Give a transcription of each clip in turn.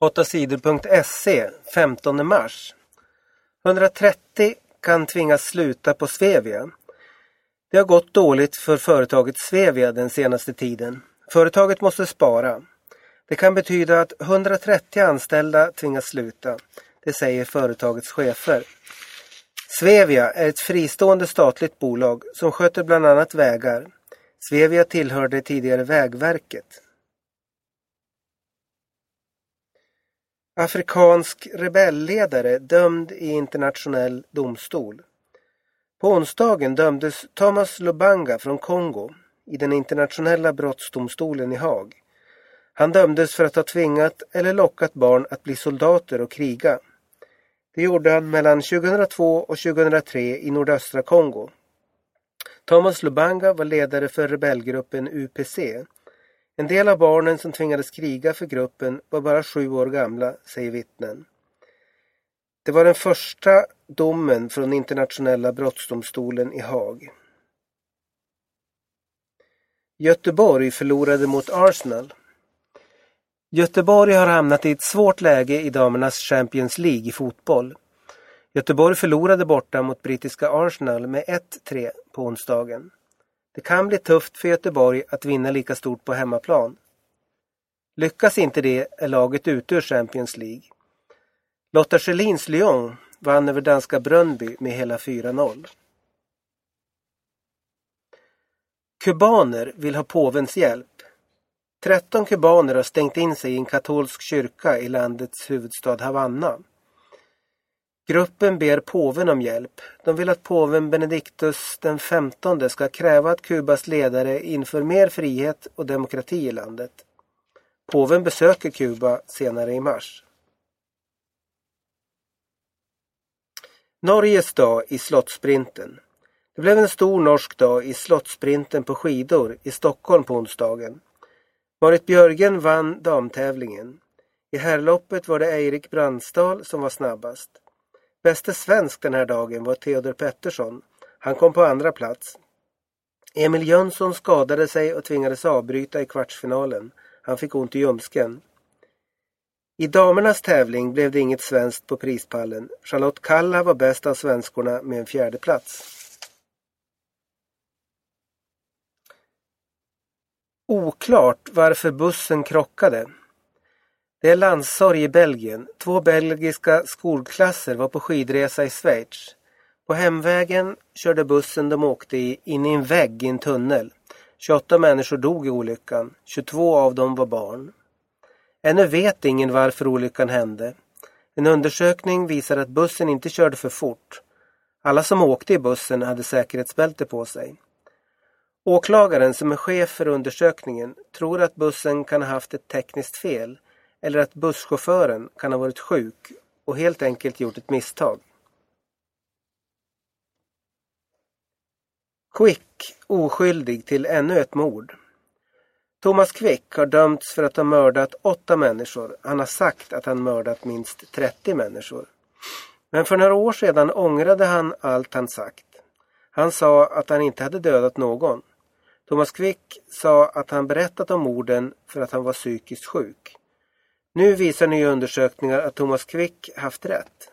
8sidor.se 15 mars 130 kan tvingas sluta på Svevia. Det har gått dåligt för företaget Svevia den senaste tiden. Företaget måste spara. Det kan betyda att 130 anställda tvingas sluta. Det säger företagets chefer. Svevia är ett fristående statligt bolag som sköter bland annat vägar. Svevia tillhörde tidigare Vägverket. Afrikansk rebellledare dömd i internationell domstol. På onsdagen dömdes Thomas Lubanga från Kongo i den internationella brottsdomstolen i Haag. Han dömdes för att ha tvingat eller lockat barn att bli soldater och kriga. Det gjorde han mellan 2002 och 2003 i nordöstra Kongo. Thomas Lubanga var ledare för rebellgruppen UPC. En del av barnen som tvingades kriga för gruppen var bara sju år gamla, säger vittnen. Det var den första domen från internationella brottsdomstolen i Haag. Göteborg förlorade mot Arsenal. Göteborg har hamnat i ett svårt läge i damernas Champions League i fotboll. Göteborg förlorade borta mot brittiska Arsenal med 1-3 på onsdagen. Det kan bli tufft för Göteborg att vinna lika stort på hemmaplan. Lyckas inte det är laget ute ur Champions League. Lotta Schelins Lyon vann över danska Brönnby med hela 4-0. Kubaner vill ha påvens hjälp. 13 kubaner har stängt in sig i en katolsk kyrka i landets huvudstad Havanna. Gruppen ber påven om hjälp. De vill att påven Benediktus den femtonde ska kräva att Kubas ledare inför mer frihet och demokrati i landet. Påven besöker Kuba senare i mars. Norges dag i Slottsprinten. Det blev en stor norsk dag i Slottsprinten på skidor i Stockholm på onsdagen. Marit Björgen vann damtävlingen. I herrloppet var det Eirik Brandstal som var snabbast. Bäste svensk den här dagen var Theodor Pettersson. Han kom på andra plats. Emil Jönsson skadade sig och tvingades avbryta i kvartsfinalen. Han fick ont i ljumsken. I damernas tävling blev det inget svenskt på prispallen. Charlotte Kalla var bäst av svenskorna med en fjärde plats. Oklart varför bussen krockade. Det är landssorg i Belgien. Två belgiska skolklasser var på skidresa i Schweiz. På hemvägen körde bussen de åkte i in i en vägg i en tunnel. 28 människor dog i olyckan. 22 av dem var barn. Ännu vet ingen varför olyckan hände. En undersökning visar att bussen inte körde för fort. Alla som åkte i bussen hade säkerhetsbälte på sig. Åklagaren som är chef för undersökningen tror att bussen kan ha haft ett tekniskt fel eller att busschauffören kan ha varit sjuk och helt enkelt gjort ett misstag. Quick oskyldig till ännu ett mord. Thomas Quick har dömts för att ha mördat åtta människor. Han har sagt att han mördat minst 30 människor. Men för några år sedan ångrade han allt han sagt. Han sa att han inte hade dödat någon. Thomas Quick sa att han berättat om morden för att han var psykiskt sjuk. Nu visar nya undersökningar att Thomas Quick haft rätt.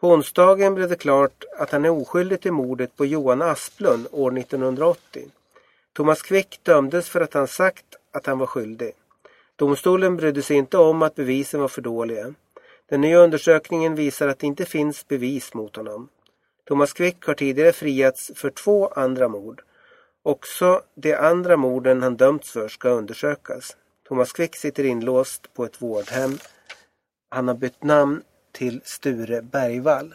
På onsdagen blev det klart att han är oskyldig till mordet på Johan Asplund år 1980. Thomas Quick dömdes för att han sagt att han var skyldig. Domstolen brydde sig inte om att bevisen var för dåliga. Den nya undersökningen visar att det inte finns bevis mot honom. Thomas Quick har tidigare friats för två andra mord. Också de andra morden han dömts för ska undersökas. Thomas Quick sitter inlåst på ett vårdhem. Han har bytt namn till Sture Bergvall.